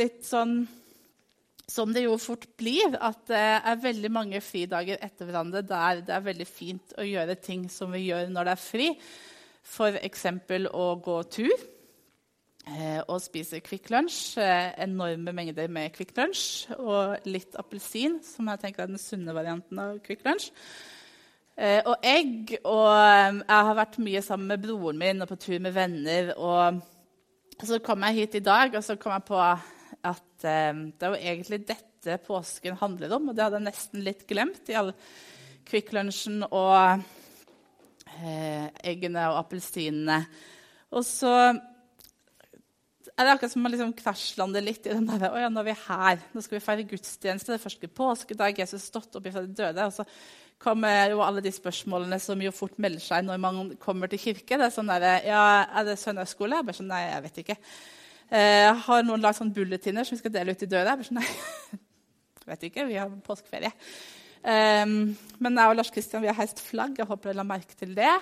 litt sånn som det jo fort blir, at det er veldig mange fridager etter hverandre der det er veldig fint å gjøre ting som vi gjør når det er fri. F.eks. å gå tur eh, og spise Kvikk Lunsj. Eh, enorme mengder med Kvikk Lunsj og litt appelsin, som jeg tenker er den sunne varianten av Kvikk Lunsj. Eh, og egg. Og eh, jeg har vært mye sammen med broren min og på tur med venner. Og så kom jeg hit i dag, og så kom jeg på at eh, det er jo egentlig dette påsken handler om. Og det hadde jeg nesten litt glemt i all Kvikk Lunsjen og eh, eggene og appelsinene. Og så er det akkurat som man liksom krasjlander litt i den der, Å ja, nå er vi her. Nå skal vi feire gudstjeneste. Det er første påskedag. Jesus stått opp fra de døde. Og så kommer jo alle de spørsmålene som jo fort melder seg når man kommer til kirke. Det er sånn der, ja, Er det søndagsskole? Jeg bare sånn, Nei, jeg vet ikke. Eh, har noen lagd sånn bulletiner som vi skal dele ut i døra? Sånn, nei, vet ikke. Vi har påskeferie. Eh, men jeg og Lars Kristian vi har heist flagg. Jeg håper dere la merke til det.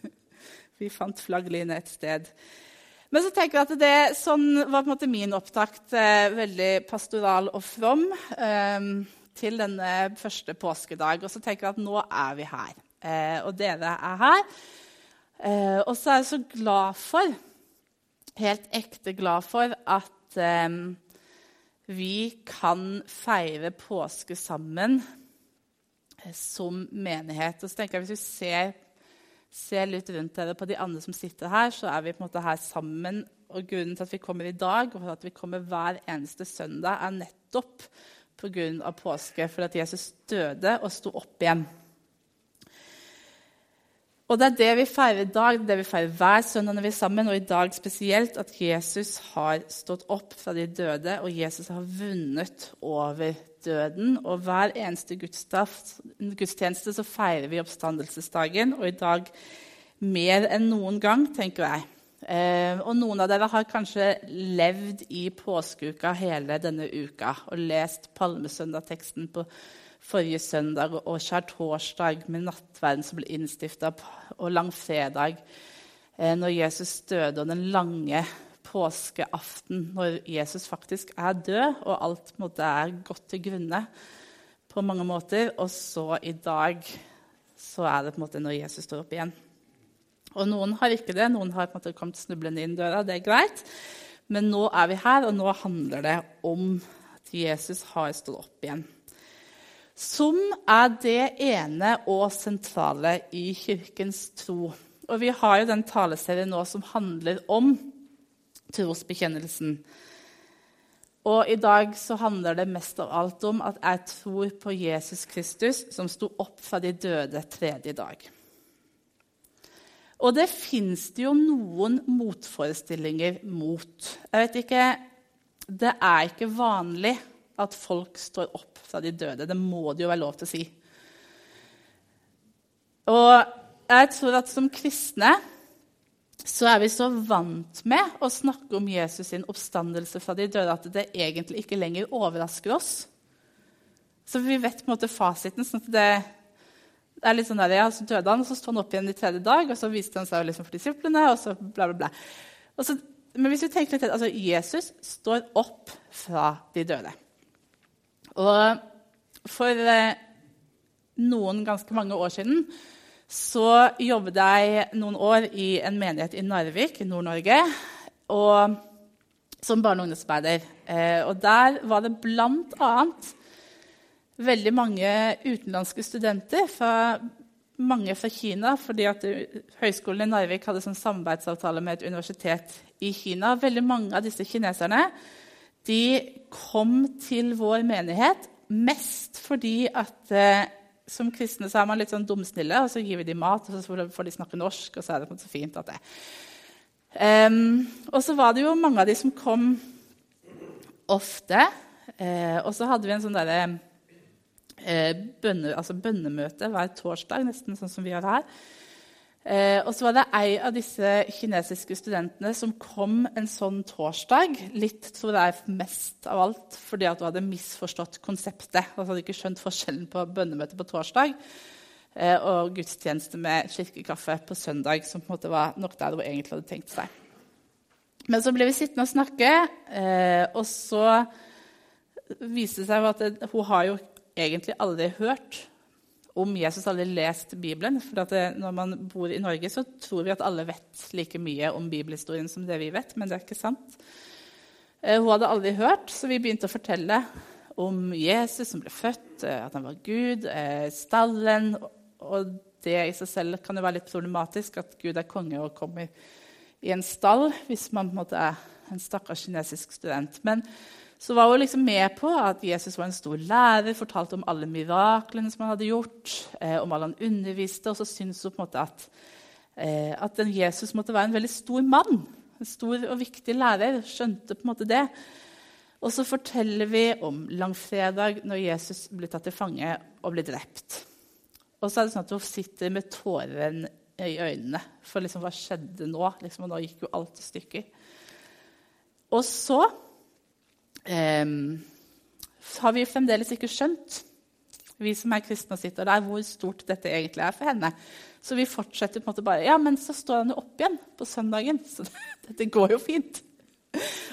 vi fant flaggline et sted. Men så tenker jeg at det sånn var på en måte min opptakt. Eh, veldig pastoral og from eh, til denne første påskedag. Og så tenker jeg at nå er vi her. Eh, og dere er her. Eh, og så er jeg så glad for helt ekte glad for at eh, vi kan feire påske sammen som menighet. Og så tenker jeg Hvis vi ser, ser, litt rundt dere på de andre som sitter her, så er vi på en måte her sammen. Og Grunnen til at vi kommer i dag og at vi kommer hver eneste søndag, er nettopp pga. påske, for at Jesus døde og sto opp igjen. Og det er det vi feirer i dag, det vi feirer hver søndag når vi er sammen, og i dag spesielt, at Jesus har stått opp fra de døde, og Jesus har vunnet over døden. Og hver eneste gudstjeneste så feirer vi oppstandelsesdagen, og i dag mer enn noen gang, tenker jeg. Eh, og noen av dere har kanskje levd i påskeuka hele denne uka og lest palmesøndagteksten på forrige søndag og skjærtorsdag med nattverden som ble innstifta, og langfredag eh, når Jesus døde, og den lange påskeaften når Jesus faktisk er død, og alt måte, er gått til grunne på mange måter. Og så i dag så er det på en måte når Jesus står opp igjen. Og noen har ikke det. Noen har på en måte kommet snublende inn døra. Det er greit. Men nå er vi her, og nå handler det om at Jesus har stått opp igjen som er det ene og sentrale i Kirkens tro. Og vi har jo den taleserien nå som handler om trosbekjennelsen. Og i dag så handler det mest av alt om at jeg tror på Jesus Kristus, som sto opp fra de døde tredje dag. Og det fins det jo noen motforestillinger mot. Jeg vet ikke Det er ikke vanlig at folk står opp fra de døde. Det må det jo være lov til å si. Og jeg tror at som kristne så er vi så vant med å snakke om Jesus sin oppstandelse fra de døde at det egentlig ikke lenger overrasker oss. Så vi vet på en måte fasiten. sånn at det, er litt sånn der, ja, Så døde han, og så sto han opp igjen i tredje dag, og så viste han seg liksom for disiplene, og så bla, bla, bla. Så, men hvis vi tenker litt, altså Jesus står opp fra de døde. Og for eh, noen ganske mange år siden så jobbet jeg noen år i en menighet i Narvik i Nord-Norge som barne- og ungdomsarbeider. Eh, og der var det bl.a. veldig mange utenlandske studenter, fra, mange fra Kina, fordi at Høgskolen i Narvik hadde sånn samarbeidsavtale med et universitet i Kina. Veldig mange av disse kineserne de kom til vår menighet mest fordi at eh, som kristne så er man litt sånn dumsnille, og så gir vi dem mat, og så får de snakke norsk, og så er det så fint at det um, Og så var det jo mange av de som kom ofte. Eh, og så hadde vi en sånn derre eh, bønne, altså bønnemøte hver torsdag, nesten sånn som vi har her. Eh, og så var det ei av disse kinesiske studentene som kom en sånn torsdag. Litt tror jeg mest av alt fordi at hun hadde misforstått konseptet. Altså hadde ikke skjønt forskjellen på bønnemøte på torsdag eh, og gudstjeneste med kirkekaffe på søndag, som på en måte var nok der hun egentlig hadde tenkt seg. Men så ble vi sittende og snakke, eh, og så viste det seg at hun har jo egentlig aldri hørt om Jesus, hadde lest Bibelen. For det, når man bor i Norge, så tror vi at alle vet like mye om bibelhistorien som det vi vet, men det er ikke sant. Eh, hun hadde aldri hørt, så vi begynte å fortelle om Jesus som ble født, eh, at han var Gud, eh, stallen. Og det i seg selv kan jo være litt problematisk at Gud er konge og kommer i en stall hvis man på en måte er en stakkars kinesisk student. Men så var hun liksom med på at Jesus var en stor lærer, fortalte om alle miraklene som han hadde gjort, eh, om alle han underviste, og så syntes hun på en måte at, eh, at Jesus måtte være en veldig stor mann. En stor og viktig lærer. Skjønte på en måte det. Og så forteller vi om langfredag, når Jesus ble tatt til fange og ble drept. Og så er det sånn at hun sitter med tårer i øynene. For liksom, hva skjedde nå? Liksom, og nå gikk jo alt i stykker. Og så har vi fremdeles ikke skjønt, vi som er kristne og sitter der, hvor stort dette egentlig er for henne. Så vi fortsetter på en måte bare Ja, men så står han jo opp igjen på søndagen. Så dette går jo fint.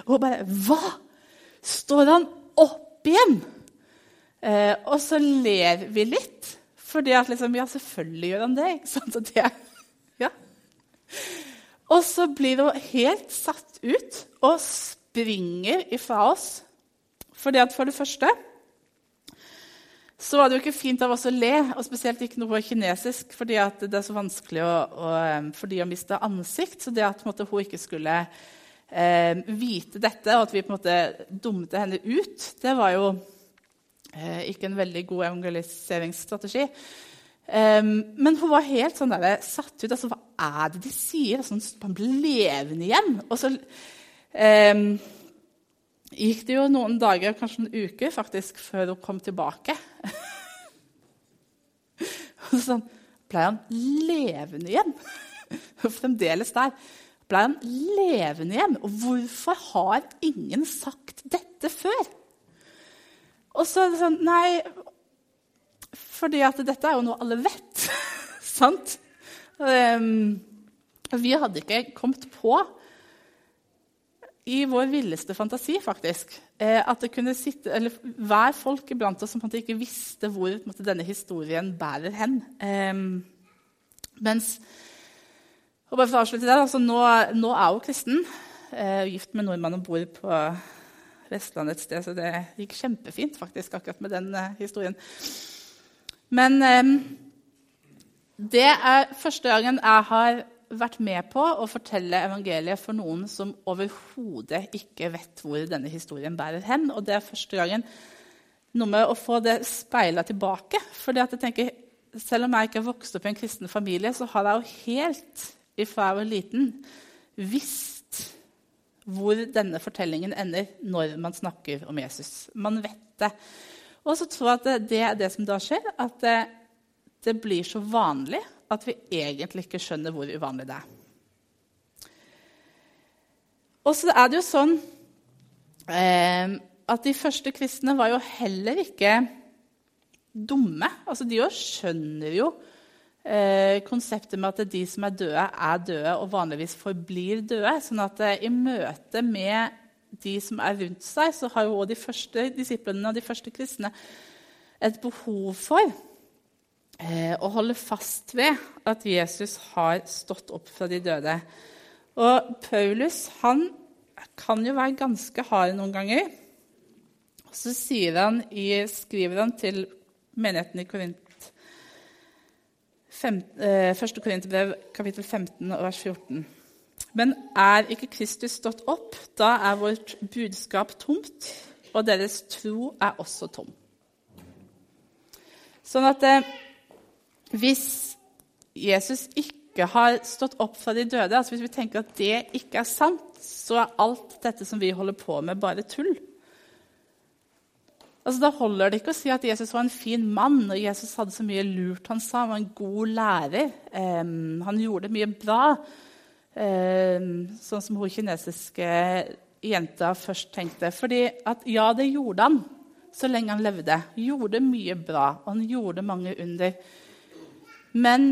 Og hun bare Hva? Står han opp igjen? Eh, og så ler vi litt. Fordi at liksom, Ja, selvfølgelig gjør han det. ikke sant? Og, det, ja. og så blir hun helt satt ut og springer ifra oss. Fordi at For det første så var det jo ikke fint av oss å le, og spesielt ikke noe kinesisk, fordi det er så vanskelig å, å, for de å miste ansikt. Så det at måte, hun ikke skulle eh, vite dette, og at vi på en måte dumte henne ut, det var jo eh, ikke en veldig god evangeliseringsstrategi. Um, men hun var helt sånn der, satt ut. altså, Hva er det de sier? Altså, man blir levende igjen. Og så um, gikk det jo noen dager, kanskje en uke, faktisk, før hun kom tilbake. og sånn Ble han levende igjen? Fremdeles der. Ble han levende igjen? Og hvorfor har ingen sagt dette før? Og så er det sånn Nei, fordi at dette er jo noe alle vet. Sant? Um, vi hadde ikke kommet på i vår villeste fantasi faktisk, eh, at det kunne sitte, eller være folk iblant oss som ikke visste hvor måte, denne historien bærer hen. Um, mens og bare for å avslutte det, altså, nå, nå, er hun kristen, eh, gift med nordmann og bor på Vestlandet et sted, så det gikk kjempefint faktisk akkurat med den eh, historien. Men eh, det er første gangen jeg har vært med på å fortelle evangeliet for noen som overhodet ikke vet hvor denne historien bærer hen. Og det er første gangen noe med å få det speila tilbake. At jeg tenker, Selv om jeg ikke har vokst opp i en kristen familie, så har jeg jo helt ifra jeg var liten, visst hvor denne fortellingen ender når man snakker om Jesus. Man vet det. Og så tror jeg at det er det som da skjer, at det, det blir så vanlig at vi egentlig ikke skjønner hvor uvanlig det er. Og så er det jo sånn eh, at de første kristne var jo heller ikke dumme. Altså, de jo skjønner jo eh, konseptet med at de som er døde, er døde og vanligvis forblir døde. Sånn at eh, i møte med de som er rundt seg, så har jo også de første disiplene og de første kristne et behov for å holde fast ved at Jesus har stått opp fra de døde. Og Paulus han kan jo være ganske hard noen ganger. Så han i, skriver han til menigheten i Korint, 1. Korinterbrev kapittel 15 vers 14. Men er ikke Kristus stått opp, da er vårt budskap tomt, og deres tro er også tom. Sånn at eh, hvis Jesus ikke har stått opp fra de døde, altså hvis vi tenker at det ikke er sant, så er alt dette som vi holder på med, bare tull. Altså, da holder det ikke å si at Jesus var en fin mann, og Jesus hadde så mye lurt han sa. Han var en god lærer. Um, han gjorde mye bra. Um, sånn som hun kinesiske jenta først tenkte. Fordi at ja, det gjorde han så lenge han levde. Gjorde mye bra, og han gjorde mange under. Men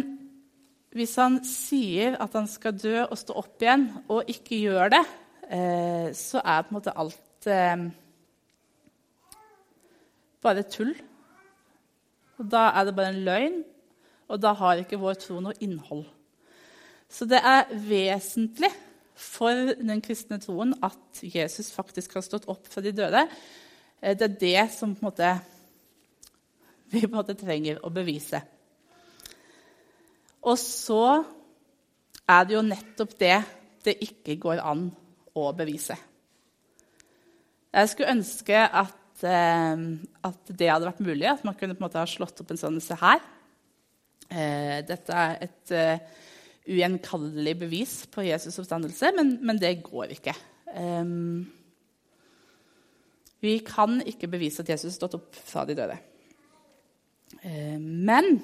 hvis han sier at han skal dø og stå opp igjen, og ikke gjør det, eh, så er på en måte alt eh, bare tull. Og da er det bare en løgn, og da har ikke vår tro noe innhold. Så det er vesentlig for den kristne troen at Jesus faktisk har stått opp fra de døde. Eh, det er det som på en måte, vi på en måte trenger å bevise. Og så er det jo nettopp det det ikke går an å bevise. Jeg skulle ønske at, eh, at det hadde vært mulig, at man kunne på en måte ha slått opp en sånn Se her. Eh, dette er et uh, ugjenkallelig bevis på Jesus' oppstandelse, men, men det går ikke. Um, vi kan ikke bevise at Jesus stått opp fra de døde. Uh, men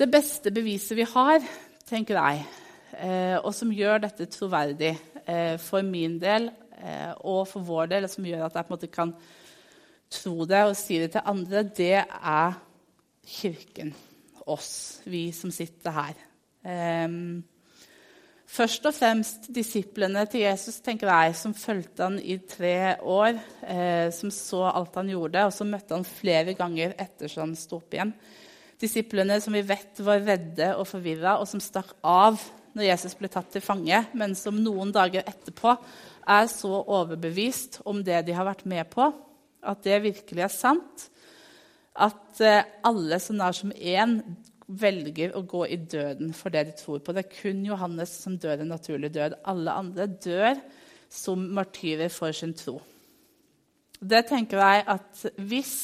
det beste beviset vi har, tenker jeg, uh, og som gjør dette troverdig for min del og for vår del, og som gjør at jeg på en måte kan tro det og si det til andre, det er Kirken. Oss, vi som sitter her. Um, først og fremst disiplene til Jesus, tenker jeg, som fulgte han i tre år, eh, som så alt han gjorde, og som møtte han flere ganger etter så han sto opp igjen. Disiplene som vi vet var redde og forvirra, og som stakk av når Jesus ble tatt til fange, men som noen dager etterpå er så overbevist om det de har vært med på, at det virkelig er sant, at eh, alle som nær som én velger å gå i døden for det de tror på. Det er kun Johannes som dør en naturlig død. Alle andre dør som martyrer for sin tro. Det tenker jeg at Hvis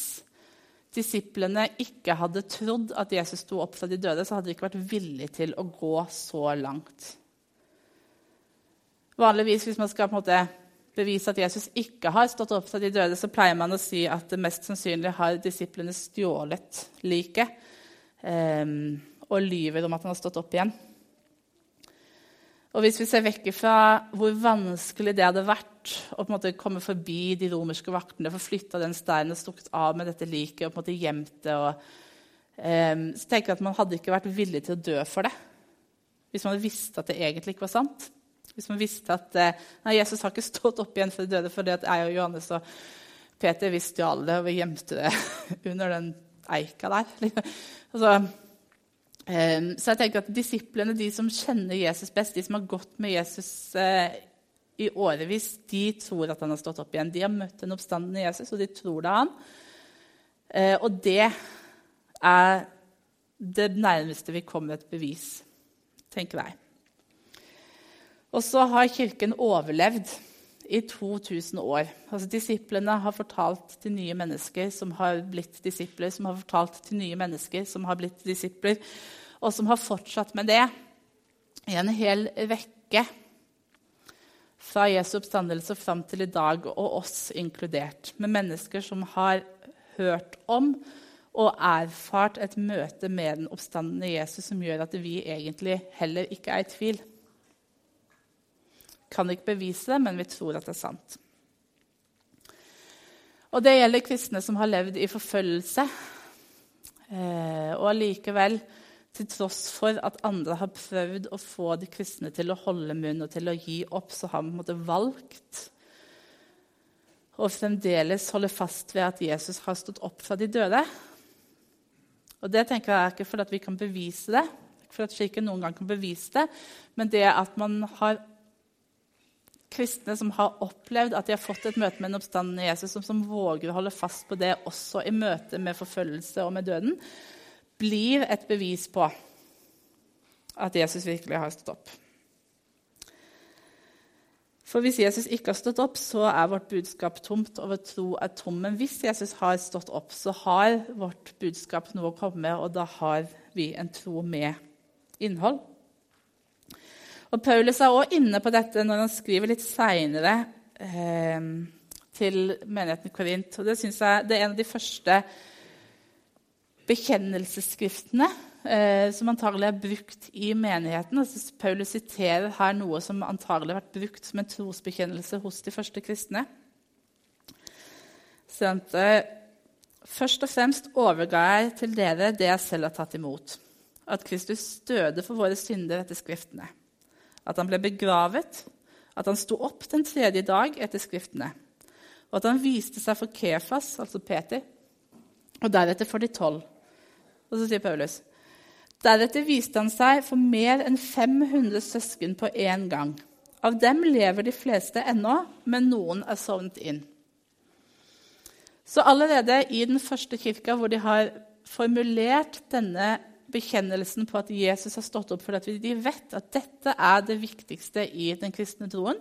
disiplene ikke hadde trodd at Jesus sto opp fra de døde, så hadde de ikke vært villige til å gå så langt. Vanligvis hvis man skal måte bevise at Jesus ikke har stått opp fra de døde, så pleier man å si at det mest sannsynlig har disiplene stjålet liket eh, og lyver om at han har stått opp igjen. Og Hvis vi ser vekk fra hvor vanskelig det hadde vært å komme forbi de romerske vaktene, få flytta den steinen og stukket av med dette liket og gjemt det, og, um, så tenker jeg at man hadde ikke vært villig til å dø for det hvis man hadde visst at det egentlig ikke var sant. Hvis man visste at eh, nei, Jesus har ikke stått opp igjen for de døde fordi at jeg og Johannes og Peter vi stjal det, og vi gjemte det under den eika der. altså, eh, så jeg tenker at disiplene, de som kjenner Jesus best, de som har gått med Jesus eh, i årevis, de tror at han har stått opp igjen. De har møtt den oppstandende Jesus, og de tror det er han. Eh, og det er det nærmeste vi kommer et bevis, tenker jeg. Og så har Kirken overlevd i 2000 år. Altså, disiplene har fortalt til nye mennesker som har blitt disipler, som har fortalt til nye mennesker som har blitt disipler, og som har fortsatt med det i en hel rekke fra Jesu oppstandelse fram til i dag, og oss inkludert, med mennesker som har hørt om og erfart et møte med den oppstandende Jesus som gjør at vi egentlig heller ikke er i tvil. Kan ikke bevise det, men vi tror at det er sant. Og det gjelder kristne som har levd i forfølgelse. Eh, og allikevel, til tross for at andre har prøvd å få de kristne til å holde munn og til å gi opp, så har man valgt å fremdeles holde fast ved at Jesus har stått opp fra de døde. Og Det tenker jeg er ikke fordi vi kan bevise det, for at kirken noen gang kan bevise det, men det at man har kristne som har opplevd at de har fått et møte med en oppstandende Jesus, som, som, våger å holde fast på det også i møte med forfølgelse og med døden, blir et bevis på at Jesus virkelig har stått opp. For hvis Jesus ikke har stått opp, så er vårt budskap tomt, og vår tro er tom. Men hvis Jesus har stått opp, så har vårt budskap noe å komme med, og da har vi en tro med innhold. Og Paulus er også inne på dette når han skriver litt seinere eh, til menigheten Korint. Og det jeg det er en av de første bekjennelsesskriftene eh, som antagelig er brukt i menigheten. Altså, Paulus siterer her noe som antagelig har vært brukt som en trosbekjennelse hos de første kristne. Sånn, eh, først og fremst overga jeg til dere det jeg selv har tatt imot. At Kristus døde for våre synder etter Skriftene at han ble begravet, at han sto opp den tredje dag etter Skriftene, og at han viste seg for Kefas, altså Peter, og deretter for de tolv. Og så sier Paulus Deretter viste han seg for mer enn 500 søsken på én gang. Av dem lever de fleste ennå, men noen er sovnet inn. Så allerede i den første kirka, hvor de har formulert denne bekjennelsen på at Jesus har stått opp for at de vet at dette er det viktigste i den kristne troen,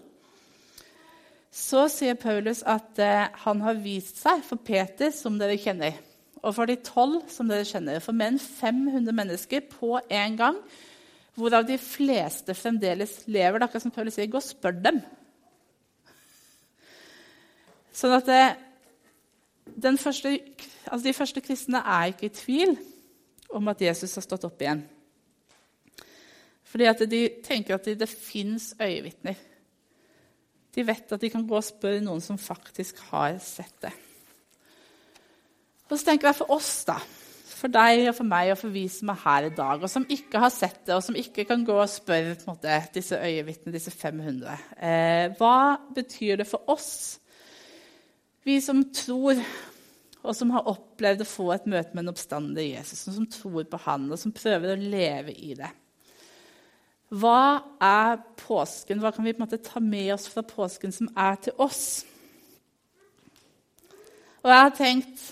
så sier Paulus at eh, han har vist seg for Peter, som dere kjenner, og for de tolv, som dere kjenner, for mer enn 500 mennesker på en gang, hvorav de fleste fremdeles lever. Det akkurat som Paulus sier, gå og spør dem. Sånn at eh, første, altså de første kristne er ikke i tvil om at Jesus har stått opp igjen. Fordi at de tenker at det, det fins øyevitner. De vet at de kan gå og spørre noen som faktisk har sett det. Og så tenker jeg for oss, da. For deg og for meg og for vi som er her i dag, og som ikke har sett det, og som ikke kan gå og spørre måte, disse øyevitnene, disse 500. Eh, hva betyr det for oss, vi som tror og som har opplevd å få et møte med en oppstander Jesus, og som tror på han, og som prøver å leve i det. Hva er påsken? Hva kan vi på en måte ta med oss fra påsken som er til oss? Og jeg har tenkt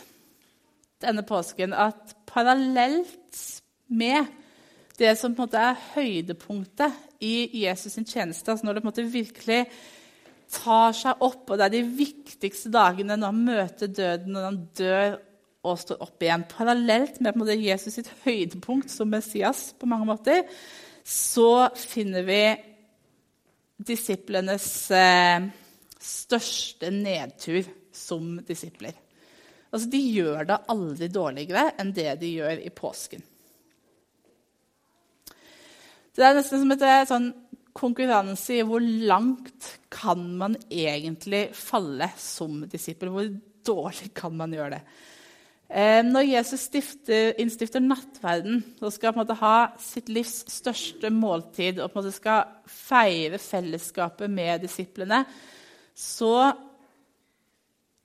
denne påsken at parallelt med det som på en måte er høydepunktet i Jesus' sin tjeneste, altså når det på en måte virkelig tar seg opp, og det er de viktigste dagene når han møter døden, når han dør og står opp igjen. Parallelt med måte, Jesus sitt høydepunkt som Messias på mange måter, så finner vi disiplenes eh, største nedtur som disipler. Altså, De gjør det aldri dårligere enn det de gjør i påsken. Det er nesten som et eh, sånn konkurranse i hvor langt kan man egentlig falle som disippel. Hvor dårlig kan man gjøre det? Eh, når Jesus stifter, innstifter nattverden og skal ha sitt livs største måltid og skal feire fellesskapet med disiplene, så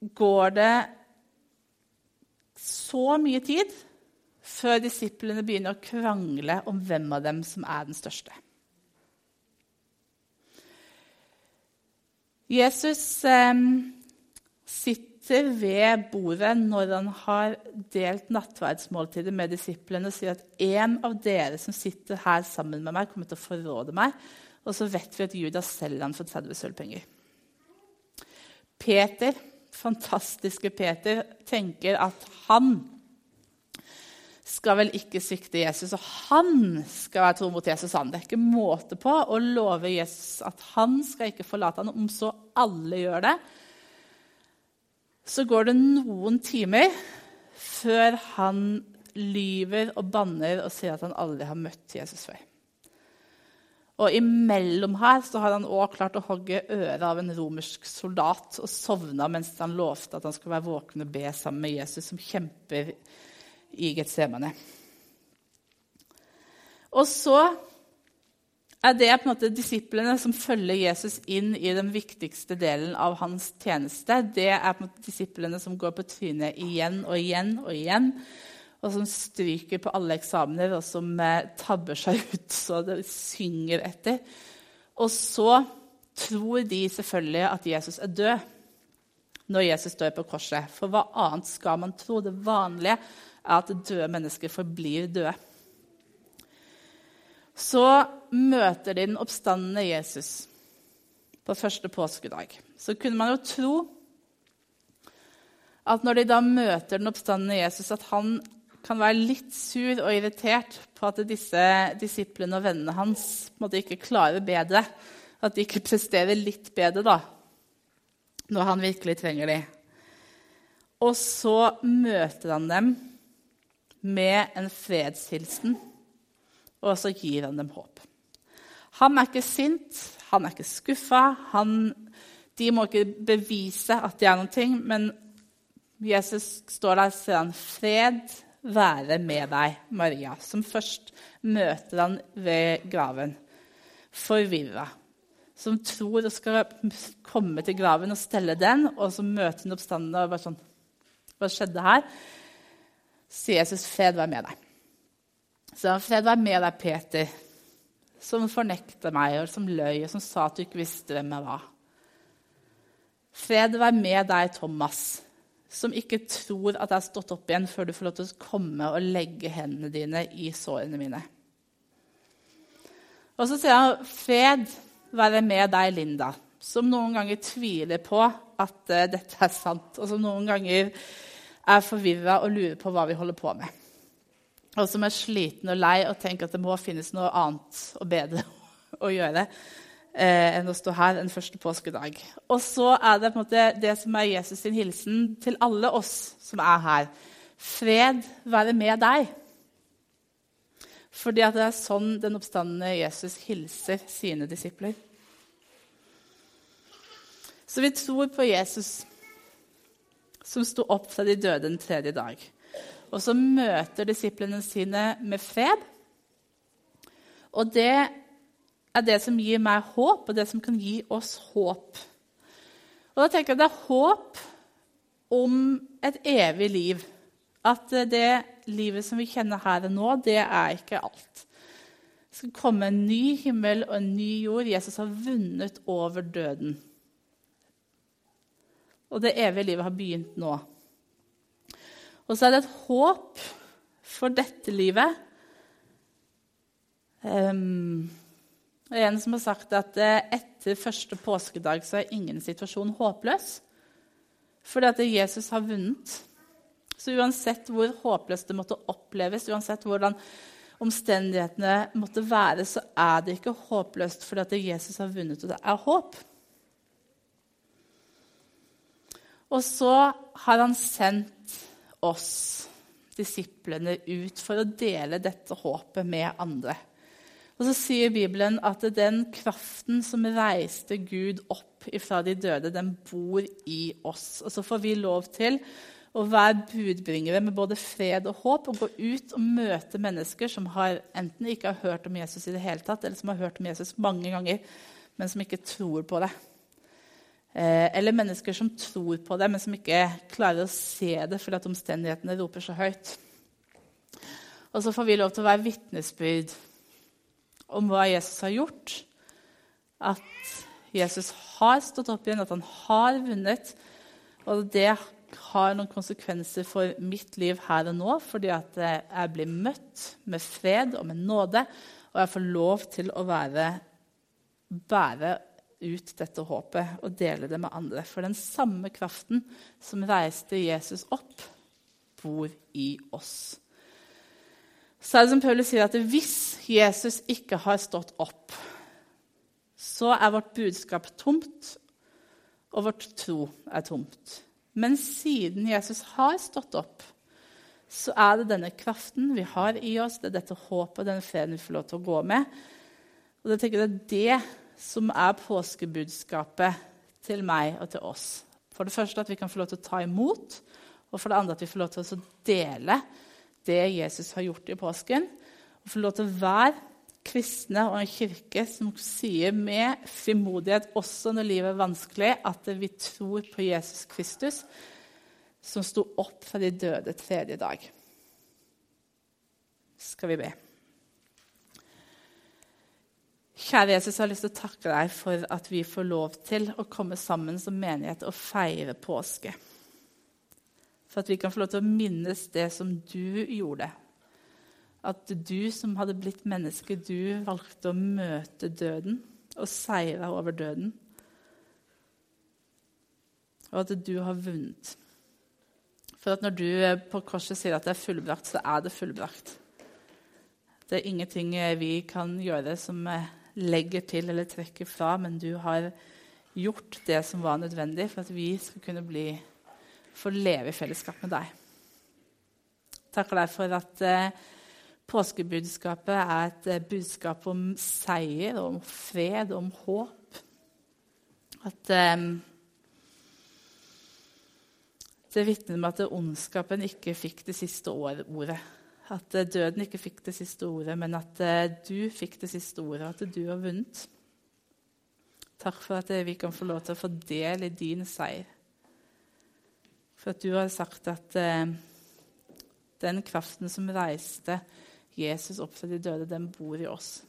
går det så mye tid før disiplene begynner å krangle om hvem av dem som er den største. Jesus eh, sitter ved bordet når han har delt nattverdsmåltidet med disiplene og sier at en av dere som sitter her sammen med meg, kommer til å forråde meg. Og så vet vi at Judas selger han for 30 sølvpenger. Peter, fantastiske Peter, tenker at han skal vel ikke svikte Jesus. Og han skal være tro mot Jesus. han. Det er ikke måte på å love Jesus at han skal ikke forlate ham. Om så alle gjør det, så går det noen timer før han lyver og banner og sier at han aldri har møtt Jesus før. Og imellom her så har han også klart å hogge øret av en romersk soldat og sovna mens han lovte at han skulle være våken og be sammen med Jesus, som kjemper i Getsemane. Og så er det på en måte disiplene som følger Jesus inn i den viktigste delen av hans tjeneste. Det er på en måte disiplene som går på trynet igjen og igjen og igjen. Og som stryker på alle eksamener, og som eh, tabber seg ut så det synger etter. Og så tror de selvfølgelig at Jesus er død når Jesus står på korset. For hva annet skal man tro? Det vanlige er at døde mennesker forblir døde. Så møter de den oppstandende Jesus på første påskedag. Så kunne man jo tro at når de da møter den oppstandende Jesus, at han kan være litt sur og irritert på at disse disiplene og vennene hans måtte ikke klare bedre. At de ikke presterer litt bedre da, når han virkelig trenger dem. Og så møter han dem med en fredshilsen, og så gir han dem håp. Han er ikke sint, han er ikke skuffa. de må ikke bevise at de er noe, men Jesus står der og sier han, 'Fred være med deg, Maria', som først møter han ved graven. forvirra. Som tror hun skal komme til graven og stelle den, og så møter hun oppstanden og bare sånn Hva skjedde her? Sier Jesus, 'Fred være med deg'. Så 'Fred være med deg, Peter', som fornekta meg, og som løy, og som sa at du ikke visste hvem jeg var. Fred være med deg, Thomas, som ikke tror at jeg har stått opp igjen før du får lov til å komme og legge hendene dine i sårene mine. Og så sier han, 'Fred være med deg, Linda', som noen ganger tviler på at uh, dette er sant, og som noen ganger er forvirra og lurer på hva vi holder på med. Og som er sliten og lei og tenker at det må finnes noe annet og bedre å gjøre eh, enn å stå her en første påskedag. Og så er det på en måte det som er Jesus' sin hilsen til alle oss som er her. Fred være med deg. Fordi det er sånn den oppstandende Jesus hilser sine disipler. Så vi tror på Jesus som sto opp fra de døde den tredje dag. Og så møter disiplene sine med fred. Og det er det som gir meg håp, og det som kan gi oss håp. Og da tenker jeg det er håp om et evig liv. At det livet som vi kjenner her og nå, det er ikke alt. Det skal komme en ny himmel og en ny jord. Jesus har vunnet over døden. Og det evige livet har begynt nå. Og så er det et håp for dette livet. Um, det er en som har sagt at eh, etter første påskedag så er ingen situasjon håpløs. Fordi at Jesus har vunnet. Så uansett hvor håpløst det måtte oppleves, uansett hvordan omstendighetene måtte være, så er det ikke håpløst fordi at Jesus har vunnet, og det er håp. Og så har han sendt oss, disiplene, ut for å dele dette håpet med andre. Og så sier Bibelen at den kraften som reiste Gud opp ifra de døde, den bor i oss. Og så får vi lov til å være budbringere med både fred og håp og gå ut og møte mennesker som har, enten ikke har hørt om Jesus i det hele tatt, eller som har hørt om Jesus mange ganger, men som ikke tror på det. Eh, eller mennesker som tror på det, men som ikke klarer å se det fordi at omstendighetene roper så høyt. Og så får vi lov til å være vitnesbyrd om hva Jesus har gjort. At Jesus har stått opp igjen, at han har vunnet. Og det har noen konsekvenser for mitt liv her og nå, fordi at jeg blir møtt med fred og med nåde, og jeg får lov til å være, bære ut dette håpet og dele det med andre. For den samme kraften som reiste Jesus opp, bor i oss. Så er det som Paulus sier, at hvis Jesus ikke har stått opp, så er vårt budskap tomt, og vårt tro er tomt. Men siden Jesus har stått opp, så er det denne kraften vi har i oss, det er dette håpet og denne freden vi får lov til å gå med. Og jeg tenker er det som er påskebudskapet til meg og til oss. For det første at vi kan få lov til å ta imot, og for det andre at vi får lov til å dele det Jesus har gjort i påsken. Og få lov til å være kristne og en kirke som sier med frimodighet, også når livet er vanskelig, at vi tror på Jesus Kristus, som sto opp fra de døde tredje dag. Skal vi be. Kjære Jesus, jeg har lyst til å takke deg for at vi får lov til å komme sammen som menighet og feire påske. For at vi kan få lov til å minnes det som du gjorde. At du som hadde blitt menneske, du valgte å møte døden og seire over døden. Og at du har vunnet. For at når du på korset sier at det er fullbrakt, så er det fullbrakt. Det er ingenting vi kan gjøre som er legger til eller trekker fra, men du har gjort det som var nødvendig for at vi skal kunne bli, få leve i fellesskap med deg. Takker deg for at eh, påskebudskapet er et eh, budskap om seier, om fred, om håp. At eh, det vitner om at ondskapen ikke fikk det siste ordet At eh, døden ikke fikk det siste ordet, men at eh, du fikk det siste ordet, at du har vunnet. Takk for at eh, vi kan få lov til å få del i din seier. For at du har sagt at den kraften som reiste Jesus opp fra de døde, den bor i oss.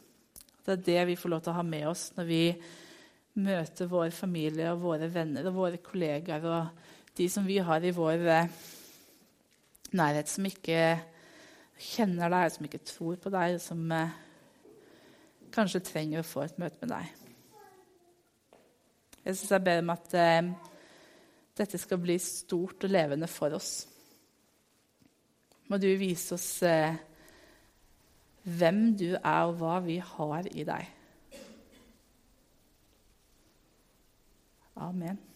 Det er det vi får lov til å ha med oss når vi møter vår familie og våre venner og våre kollegaer og de som vi har i vår nærhet, som ikke kjenner deg, som ikke tror på deg, som eh, kanskje trenger å få et møte med deg. Jeg synes jeg ber om at eh, dette skal bli stort og levende for oss. Må du vise oss eh, hvem du er, og hva vi har i deg. Amen.